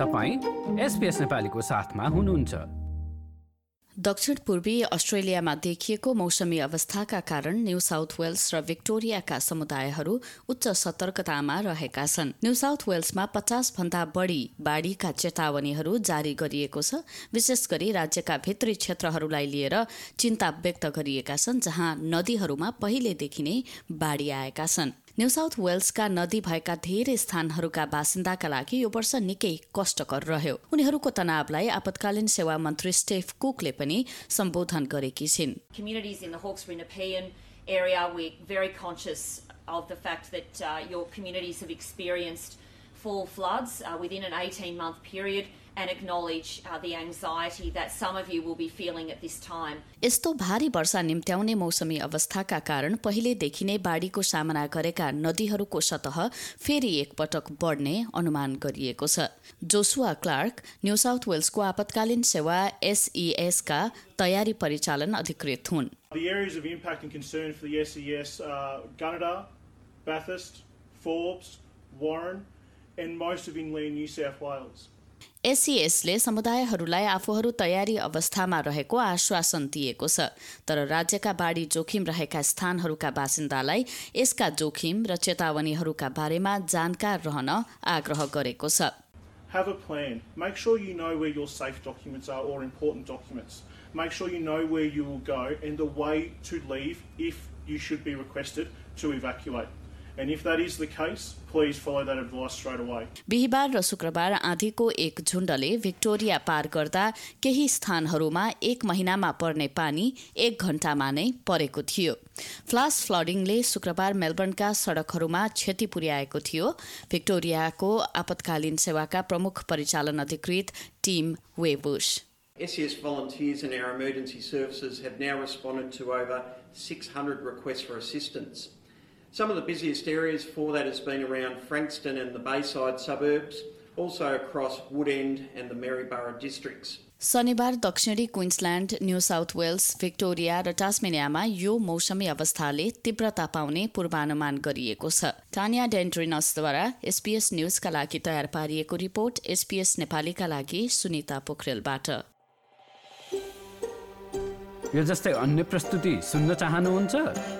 तपाईँ एसपिएस नेपालीको साथमा हुनुहुन्छ। दक्षिण पूर्वी अस्ट्रेलियामा देखिएको मौसमी अवस्थाका कारण न्यू साउथ वेल्स र विक्टोरियाका समुदायहरू उच्च सतर्कतामा रहेका छन्। न्यू साउथ वेल्समा पचास भन्दा बढ़ी बाढ़ीका चेतावनीहरू जारी गरिएको छ विशेष गरी राज्यका भित्री क्षेत्रहरूलाई लिएर चिन्ता व्यक्त गरिएका छन् जहाँ नदीहरूमा पहिलेदेखि नै बाढ़ी आएका छन्। न्यू साउथ वेल्सका नदी भएका धेरै स्थानहरूका बासिन्दाका लागि यो वर्ष निकै कष्टकर रह्यो उनीहरूको तनावलाई आपतकालीन सेवा मन्त्री स्टेफ कुकले पनि सम्बोधन गरेकी छिन् area, we're very conscious of the fact that uh, your communities have experienced full floods uh, within an 18 month period and acknowledge uh, the anxiety that some of you will be feeling at this time. यस्तो भारी वर्षा निम्त्याउने मौसमी अवस्थाका कारण पहिलेदेखि नै बाढ़ीको सामना गरेका नदीहरूको सतह फेरि एकपटक बढ्ने अनुमान गरिएको छ जोसुवा क्लार्क न्यू साउथ वेल्सको आपतकालीन सेवा एसईएसका तयारी परिचालन अधिकृत हुन् The areas of impact and concern for the SES are Gunnedah, Bathurst, Forbes, Warren, and most of inland New South Wales. एससीएसले समुदायहरूलाई आफूहरू तयारी अवस्थामा रहेको आश्वासन दिएको छ तर राज्यका बाढ़ी जोखिम रहेका स्थानहरूका बासिन्दालाई यसका जोखिम र चेतावनीहरूका बारेमा जानकार रहन आग्रह गरेको छ Have a plan. Make sure you know where your safe documents are or important documents. Make sure you know where you will go and the way to leave if you should be requested to evacuate. And if that is the case, please follow that advice straight away. बिहिबार र शुक्रबार आँधीको एक झुण्डले Victoria पार गर्दा केही स्थानहरूमा एक महिनामा पर्ने पानी एक घण्टामा नै परेको थियो फ्लास फ्लडिङले शुक्रबार मेलबर्नका सड़कहरूमा क्षति पुर्याएको थियो भिक्टोरियाको आपतकालीन सेवाका प्रमुख परिचालन अधिकृत Tim Wiebusch SES volunteers and our emergency services have now responded to over 600 requests for assistance. Some of the busiest areas for that has been around Frankston and the Bayside suburbs, also across Woodend and the Maryborough districts. शनिबार दक्षिणी Queensland New South Wales Victoria र टास्मेनियामा यो मौसमी अवस्थाले तीव्रता पाउने पूर्वानुमान गरिएको छ। टानिया डेन्ड्रिनसद्वारा एसपीएस न्यूजका लागि तयार पारिएको रिपोर्ट एसपीएस नेपालीका लागि सुनिता पोखरेलबाट। यो जस्तै अन्य प्रस्तुति सुन्न चाहनुहुन्छ?